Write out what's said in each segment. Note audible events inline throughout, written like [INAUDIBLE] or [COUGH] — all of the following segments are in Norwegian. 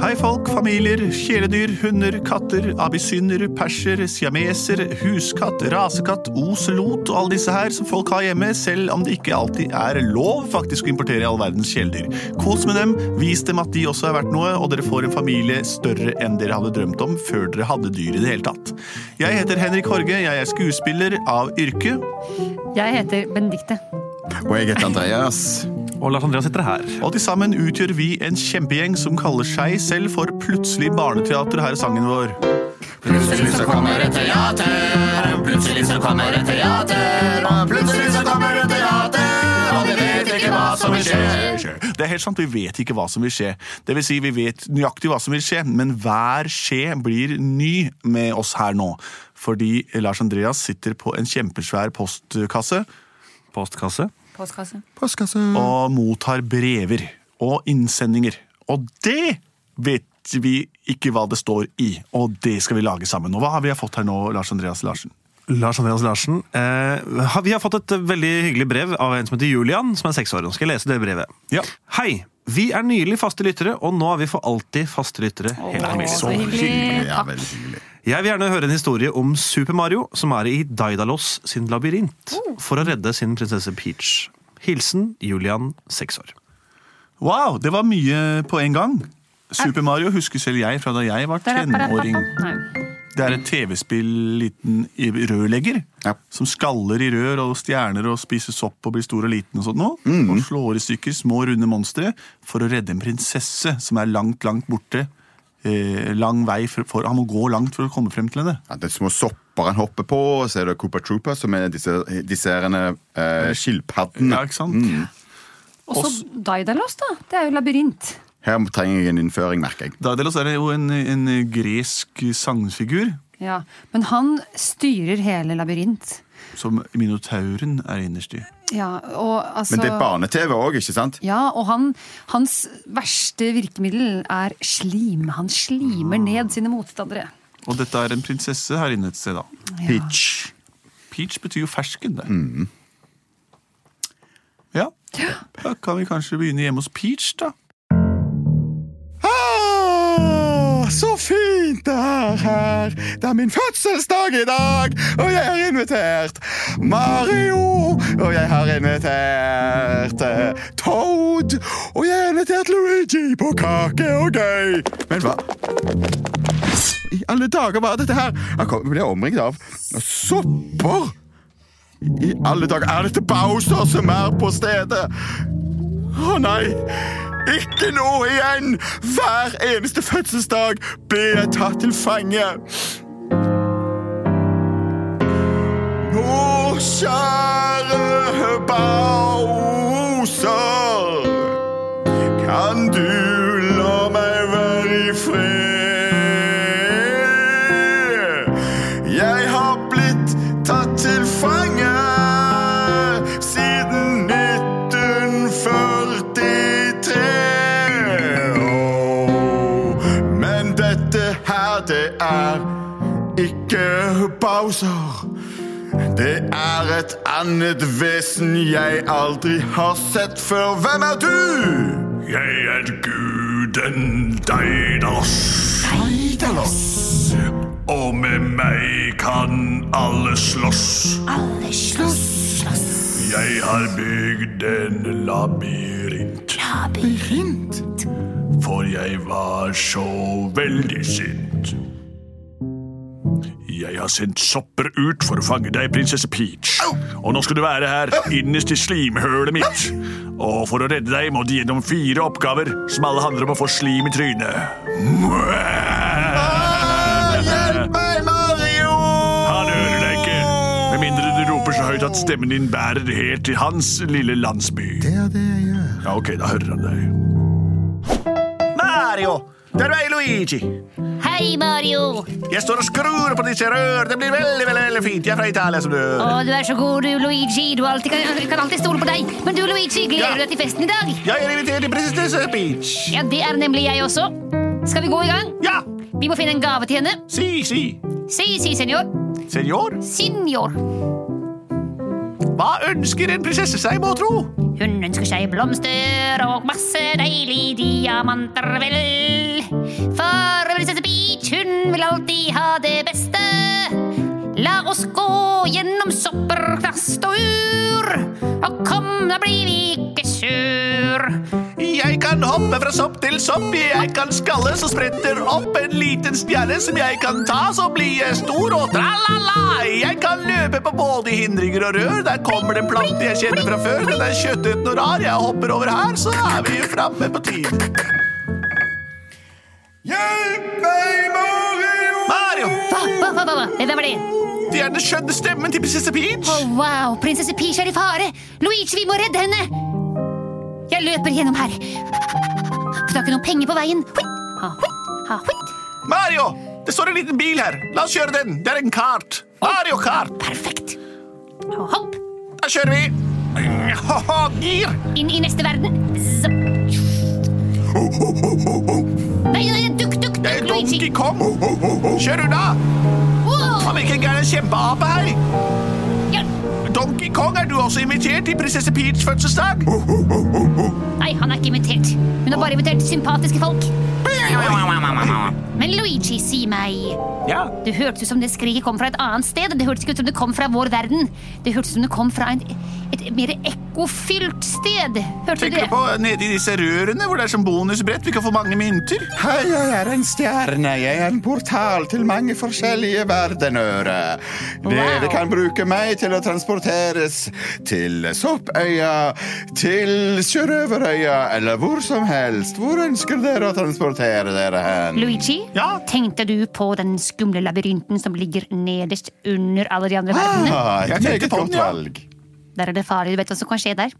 Hei folk, familier, kjæledyr, hunder, katter, abysyner, perser, siameser, huskatt, rasekatt, oselot og alle disse her som folk har hjemme, selv om det ikke alltid er lov faktisk å importere all verdens kjæledyr. Kos med dem, vis dem at de også er verdt noe, og dere får en familie større enn dere hadde drømt om før dere hadde dyr i det hele tatt. Jeg heter Henrik Horge, jeg er skuespiller av yrke. Jeg heter Benedikte. Og jeg heter Andreas. Og Lars Andreas sitter her. Og til sammen utgjør vi en kjempegjeng som kaller seg selv for Plutselig barneteater. Her er sangen vår. Plutselig så kommer et teater, plutselig så kommer et teater, og plutselig så kommer et teater, og vi vet ikke hva som vil skje. Det er helt sant, Vi vet ikke hva som vil skje. Det vil si, Vi vet nøyaktig hva som vil skje, men hver skje blir ny med oss her nå. Fordi Lars Andreas sitter på en kjempesvær postkasse Postkasse. Postkasse. Postkasse. og mottar brever og innsendinger. Og det vet vi ikke hva det står i, og det skal vi lage sammen. Og hva har vi fått her nå, Lars Andreas Larsen? Lars Andreas Larsen. Eh, vi har fått et veldig hyggelig brev av en som heter Julian, som er seks år. Nå skal jeg lese det brevet. Ja. Hei! Vi er nylig faste lyttere, og nå er vi for alltid faste lyttere hele så hyggelig. Ja, Takk. veldig hyggelig. Jeg vil gjerne høre en historie om Super Mario, som er i Daidalos sin labyrint, for å redde sin prinsesse Peach. Hilsen Julian, seks år. Wow, det var mye på en gang. Super Mario husker selv jeg fra da jeg var tenåring. Det er et TV-spill, liten rørlegger, Ja. som skaller i rør og stjerner og spiser sopp og blir stor og liten og sånt nå. Og slår i stykker små, runde monstre for å redde en prinsesse som er langt, langt borte. Eh, lang vei for, for Han må gå langt for å komme frem til henne. Ja, det er små sopper han hopper på, og så er det Cooper Trooper, som er disse, disse eh, skilpaddene. Ja, ikke sant? Og så Daidalos, da. Det er jo labyrint. Her trenger jeg en innføring, merker jeg. Daidalos er jo en, en gresk sangfigur Ja. Men han styrer hele labyrint. som minotauren er innerst i. Ja, og altså Men det er barne-TV òg, ikke sant? Ja, og han, hans verste virkemiddel er slim. Han slimer ned sine motstandere. Og dette er en prinsesse her inne et sted, da. Ja. Peach. Peach betyr jo fersken, det. Ja. Da kan vi kanskje begynne hjemme hos Peach, da. Ah, så fint det er her! Det er min fødselsdag i dag, og jeg har invitert Mario! Og jeg har invitert eh, Toad! Og jeg har invitert Luigi på kake og gøy! Men hva I alle dager, hva er dette her? Kom- blir omringet av sopper! I alle dager, er dette Bowser som er på stedet? Å nei! Ikke noe igjen! Hver eneste fødselsdag blir jeg tatt til fange. Nå, kjære Bowser, ikke Bowser. Det er et annet vesen jeg aldri har sett før. Hvem er du? Jeg er guden Deidalos. Deidalos. Og med meg kan alle slåss. Alle slåss, Jeg har bygd en labyrint, labyrint. for jeg var så veldig sint. Jeg har sendt sopper ut for å fange deg, prinsesse Peach. Og nå skal du være her, innerst i slimhølet mitt. Og for å redde deg må du gjennom fire oppgaver, som alle handler om å få slim i trynet. Hjelp meg, Mario! Han hører deg ikke, med mindre du roper så høyt at stemmen din bærer helt til hans lille landsby. Det er det jeg gjør. Ja, ok, da hører han deg. Mario! Der er Luigi! Hei, Mario. Jeg står og skrur på disse rør. Det blir veldig veldig, veldig fint. Jeg er fra Italia, som du Å, du er så god, du, Luigi. Du alltid, kan, kan alltid stole på deg. Men du, Luigi, gleder Ja. du deg til festen i dag? Jeg er invitert til prinsesse Peach. Ja, det er nemlig jeg også. Skal vi gå i gang? Ja! Vi må finne en gave til henne. Si, si. Si, si, senor. Senor, Senior. Hva ønsker en prinsesse seg, må tro? Hun ønsker seg blomster og masse deilige diamanter, vel. For prinsesse Beach, hun vil alltid ha det beste. La oss gå gjennom sopper, knast og ur. Og kom, da blir vi ikke kan hoppe fra sopp til sopp, jeg kan skalle så spretter opp en liten stjerne som jeg kan ta, så blir jeg stor og tralala. Jeg kan løpe på både hindringer og rør, der kommer det en plante jeg kjenner fra før. Den er kjøtteten og rar, jeg hopper over her, så er vi framme på tid. Hjelp meg, Mario! Mario, Hva, hva, hva, hva? Hvem var det? det er den skjønne stemmen til prinsesse Peach. Oh, wow, prinsesse Peach er i fare. Luigi, vi må redde henne. Jeg løper gjennom her. Får tak i noen penger på veien. Ha, ha. Mario, det står en liten bil her. La oss kjøre den. Det er en kart. Mario Kart. Perfekt. Hopp, Da kjører vi. Gir. inn i neste verden. Zapp. Nei, nei, dukk, dukk, Luigi. Donkey Kong. Kjør unna. Wow. Han virker ikke en kjempeape her. Også invitert til prinsesse Peach fødselsdag? Nei, han er ikke invitert. Hun har bare invitert sympatiske folk. Men Luigi, si meg Ja. Det hørtes ut som det skriket kom fra et annet sted. Det hørtes ikke ut som det kom fra vår verden. Det hørtes ut som det kom fra en, et mer ekkofylt sted. Hørte du det? på nede i disse rørene hvor det er som bonusbrett? Vi kan få mange mynter. Hei, jeg er en stjerne. Jeg er en portal til mange forskjellige verdener. Dere Wow. kan bruke meg til å transporteres til Soppøya, til Sjørøverøya eller hvor som helst. Hvor ønsker dere å transportere dere hen? Luigi, Ja? tenkte du på den skumle labyrinten som ligger nederst under alle de andre verdenene? Ah, Jeg et meget på den, godt ja. valg. Der er det farlig, du vet hva som kan skje der?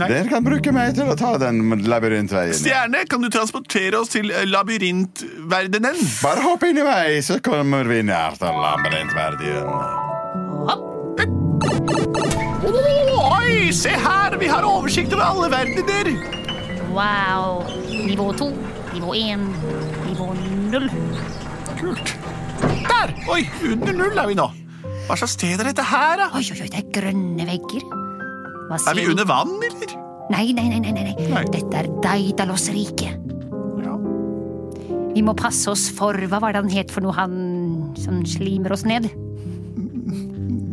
Dere kan bruke meg til å ta den labyrintveien. Stjerne, kan du transportere oss til eh, labyrintverdenen? Bare hopp inn i vei, så kommer vi nær til labyrintverdenen. Oi, se her! Vi har oversikt over alle verdener. Wow. Nivå to, nivå én, nivå null. Kult. Der! Oi, under null er vi nå. Hva slags sted er dette her, da? Oi, oi, oi, det er grønne vegger. Er vi under vann, eller? Nei, nei, nei, nei, nei. Nei. Dette er Daidalos-riket. Ja. Vi må passe oss for Hva var det han het for noe, han som slimer oss ned?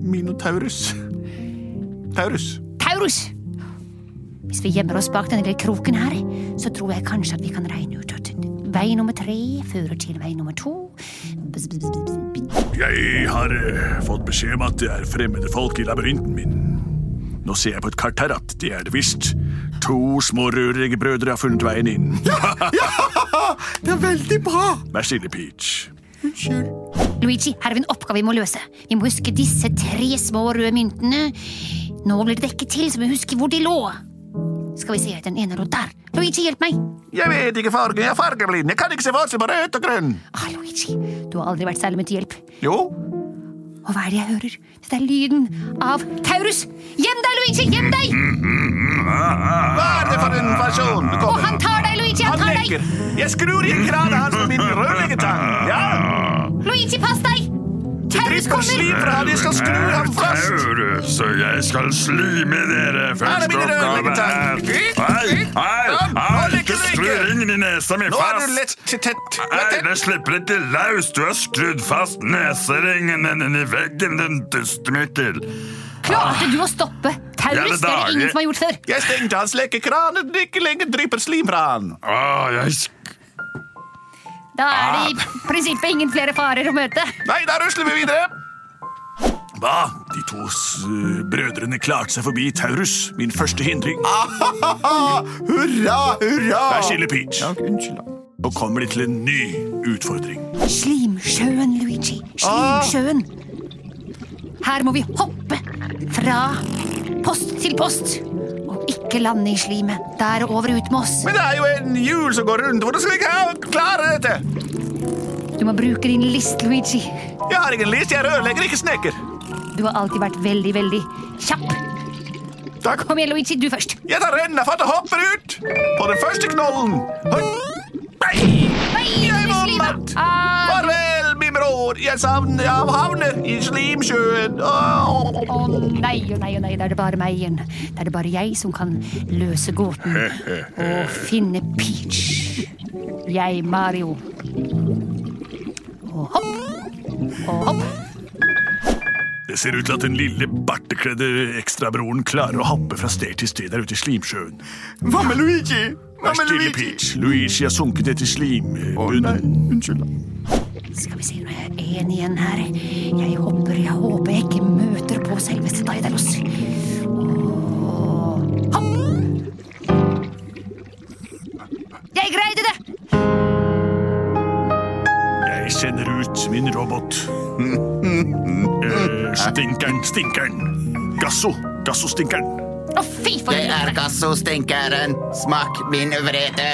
Minotaurus. Taurus. Taurus! Hvis vi gjemmer oss bak denne lille kroken her, så tror jeg kanskje at vi kan regne ut at vei nummer tre fører til vei nummer to. Jeg har eh, fått beskjed om at det er fremmede folk i labyrinten min. Nå ser jeg på et kart her at det er det visst. To små rødrige brødre har funnet veien inn. Ja, ja, Det er veldig bra! Vær stille, Peach. Unnskyld. Luigi, her har vi en oppgave vi må løse. Vi må huske disse tre små røde myntene. Nå blir det dekket til, så vi husker hvor de lå. Skal vi se, den ene lå der. Luigi, hjelp meg! Jeg vet ikke farge, jeg er fargeblind. Jeg kan ikke se forskjell på rødt og grønn. Ah, Luigi, du har aldri vært særlig mye til hjelp. Jo, Og hva er det jeg hører? Dette er lyden av Taurus! Gjem deg, Luigi! Gjem deg! hva er det for en versjon du Og kommer? han tar deg, Luigi! Han Han tar deg! Jeg skrur i kranen hans med min rødleggetang. Ja, Luigi, pass deg! Det Taurus slim fra. Jeg skal skru ham fast. Så jeg skal slime dere. Er Første oppgave er Hei, hei, hei, ikke skru ringen i nesa mi Nå er du fast. lett til tett. Nei, det slipper ikke løs. Du har skrudd fast neseringen din i veggen, din dustemikkel. Klarte du å stoppe Taurus? Det er det ingen som har gjort før. Jeg stengte hans lekekran. Ikke lenger drypper slim fra han. Å, jeg Da er det i prinsippet ingen flere farer å møte. Nei, da rusler vi videre. Hva? De to s- brødrene klarte seg forbi Taurus, min første hindring. [LAUGHS] Hurra, hurra! Vær stille, Peach. Ja, unnskyld, da. Nå kommer de til en ny utfordring. Slimsjøen, Luigi. Slimsjøen. Her må vi hoppe fra post til post. Ikke lande i slimet. Der og over ut med oss. Men det er jo en hjul som går rundt. Hvordan skal jeg klare dette? Du må bruke din list, Luigi. Jeg har ingen list. Jeg er rørlegger, ikke snekker. Du har alltid vært veldig, veldig kjapp. Takk. Kom igjen, Luigi. Du først. Jeg tar rennafart og hopper ut på den første knollen. Høy. Nei! Nei, Jeg er slimet. Ah, Farvel, bror. Jeg savner Jeg havner i slimsjøen. Åh. oh, nei, å nei, å nei, da er det bare meg igjen. Da er det bare jeg som kan løse gåten [LAUGHS] og finne Peach. Jeg, Mario. Og hopp. Og hopp. Det ser ut til at den lille bartekledde ekstrabroren klarer å hoppe fra sted til sted der ute i slimsjøen. Hva med Luigi? Hva Vær stille, Luigi? Peach. Luigi har sunket ned til Å nei, slimbunnen. unnskyld. Skal vi se, nå er jeg en igjen her. Jeg håper, jeg håper jeg ikke møter på selveste Daidalos. Og hopp! Jeg greide det! Jeg sender ut min robot. [LAUGHS] Eh, stinkeren, stinkeren. Gasso, gassostinkeren. Å, fy for Det er gassostinkeren. Smak min vrede.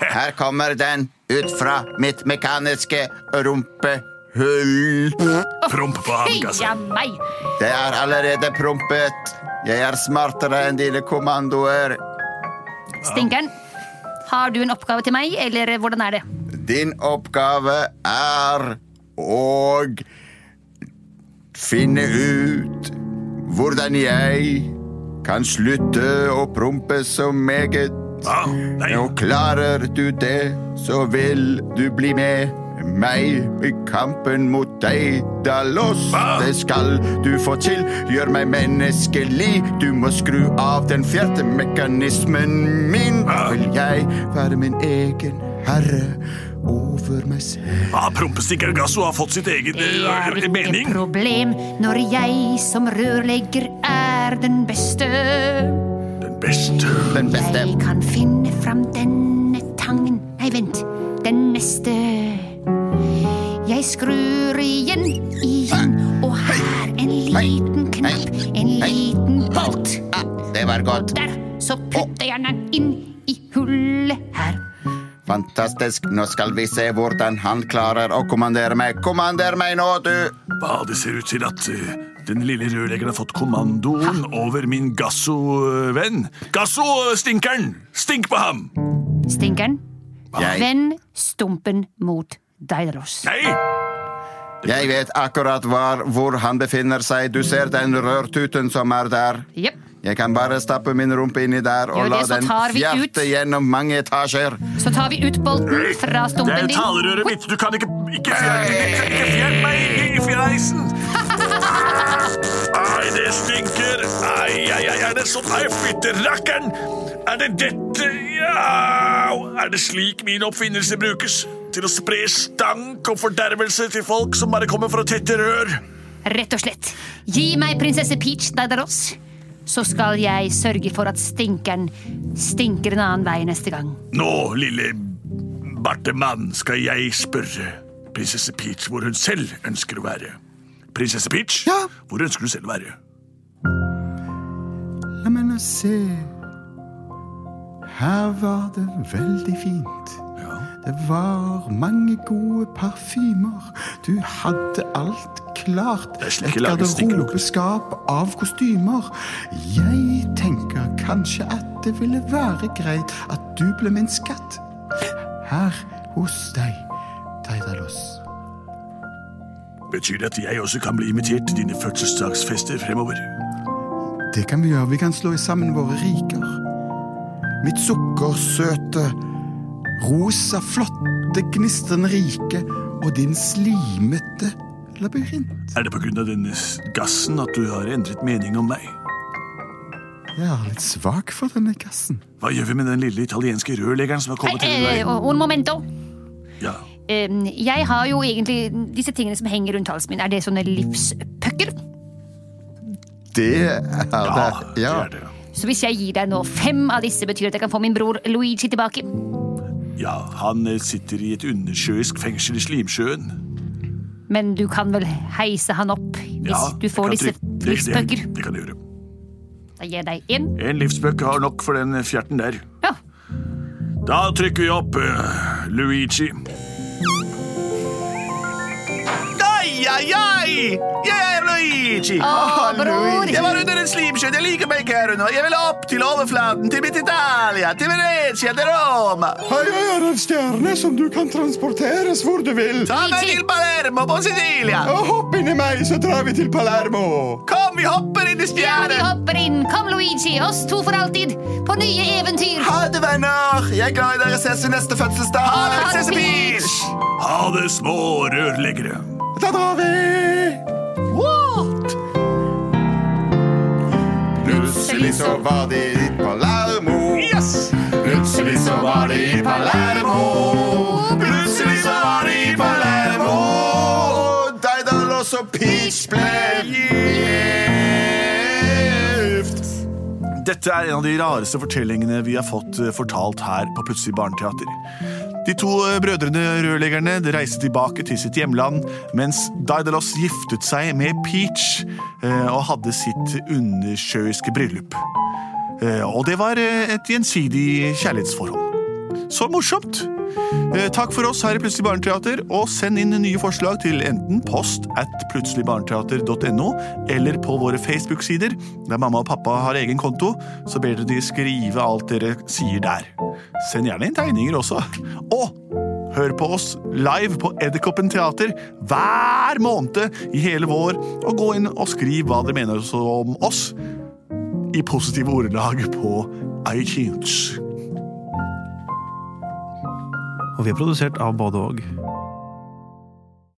Her kommer den ut fra mitt mekaniske rumpehull. Promp på ham, meg! Det er allerede prompet. Jeg er smartere enn dine kommandoer. Stinkeren, har du en oppgave til meg, eller hvordan er det? Din oppgave er å finne ut hvordan jeg kan slutte å prompe så meget. Ah, Og klarer du det, så vil du bli med meg i kampen mot deg, Dalos. Hva? Det skal du få til, gjør meg menneskelig. Du må skru av den fjerde mekanismen min. Da vil jeg være min egen herre over meg selv. ah, Prompestikker Gasso har fått sitt eget Det eh, er ikke mening. problem når jeg som rørlegger er den beste. Den beste. Den beste. Jeg kan finne fram denne tangen Nei, vent. Den neste. Jeg skrur igjen, igjen, og her en liten knapp, en liten bolt. Ah, det var godt. Der, så putter jeg den inn. Fantastisk. Nå skal vi se hvordan han klarer å kommandere meg. Kommander meg nå, du! Hva, det ser ut til at uh, den lille rørleggeren har fått kommandoen over min Gasso-venn. Gasso-stinkeren! Stink på ham! Stinkeren, Jeg, vend stumpen mot Daidalos. Nei! jeg vet akkurat hvor, hvor han befinner seg. Du ser den rørtuten som er der. Jepp. Jeg kan bare stappe min rumpe inni der og det, la den fjerte ut. gjennom mange etasjer. Så tar vi ut bolten fra Det er talerøret mitt. Du kan ikke Ikke fjern, meg i fjeisen! Ai, det stinker. Ai, ai, ai, er det sånn? Ai, fytte rakkeren! Er det dette Ja! Er det slik min oppfinnelse brukes? Til å spre stank og fordervelse til folk som bare kommer for å tette rør? Rett og slett. Gi meg prinsesse Peach Daidalos, så skal jeg sørge for at stinkeren stinker en annen vei neste gang. Nå, lille bartemann, skal jeg spørre prinsesse Peach hvor hun selv ønsker å være. Prinsesse Peach, Ja? hvor ønsker du selv å være? La meg nå se. Her var det veldig fint. Det var mange gode parfymer. Du hadde alt klart. Et garderobeskap av kostymer. Jeg tenker kanskje at det ville være greit at du ble min skatt. Her hos deg, Daidalos. Betyr det at jeg også kan bli invitert til dine fødselsdagsfester fremover? Det kan vi gjøre. Vi kan slå sammen våre riker. Mitt sukkersøte, rosa, flotte, gnistrende rike og din slimete labyrint. Er det på grunn av denne gassen at du har endret mening om meg? Jeg er litt svak for denne gassen. Hva gjør vi med den lille italienske rørleggeren som har kommet til Eh, deg? un momento. Ja. Eh, Jeg har jo egentlig disse tingene som henger rundt halsen min. Er det sånne livspucker? Det er Ja, det. det er det. Så hvis jeg gir deg nå fem av disse, betyr det at jeg kan få min bror Luigi tilbake? Ja, han eh, sitter i et undersjøisk fengsel i Slimsjøen. Men du kan vel heise han opp hvis Ja, du får disse livsbøker? det- det- Det kan jeg gjøre. Da gir jeg deg én. En livsbøke har nok for den fjerten der. Ja. Da trykker vi opp uh, Luigi. Ai, ai, ai! Jeg Luigi! Å, bror! Jeg var under en slimsjø. Jeg liker meg ikke her under. Jeg vil opp til overflaten, til mitt Italia, til Venezia, til Roma. Her er en stjerne som du kan transporteres hvor du vil. Ta meg til Palermo på Sicilia. Og hopp inni meg, så drar vi til Palermo. Kom, vi hopper inn i Ja, vi hopper inn. Kom, Luigi. Oss to for alltid. På nye eventyr. Ha det, venner. Jeg er glad i dere ses i neste fødselsdag. Ha det, prinsesse Peach! Ha det, små rørleggere. Da drar vi! Plutselig så var de i Palermo. Plutselig så var de i Palermo. Plutselig så var de i Palermo. Og Daidalos og Peach ble gift. Dette er en av de rareste fortellingene vi har fått eh, fortalt her på Plutselig barneteater. De to eh, brødrene rørleggerne reiste tilbake til sitt hjemland, mens Daidalos giftet seg med Peach eh, og hadde sitt undersjøiske bryllup. Eh, Og det var et gjensidig kjærlighetsforhold. Så morsomt! Takk for oss her i Plutselig barneteater, og send inn nye forslag til enten post at plutseligbarneteater.no eller på våre Facebook-sider, der mamma og pappa har egen konto, så ber dere de skrive alt dere sier der. Send gjerne inn tegninger også. Og hør på oss live på Edderkoppen teater hver måned i hele vår, og gå inn og skriv hva dere mener om oss i positive ordelag på iTunes. Og vi er produsert av både og.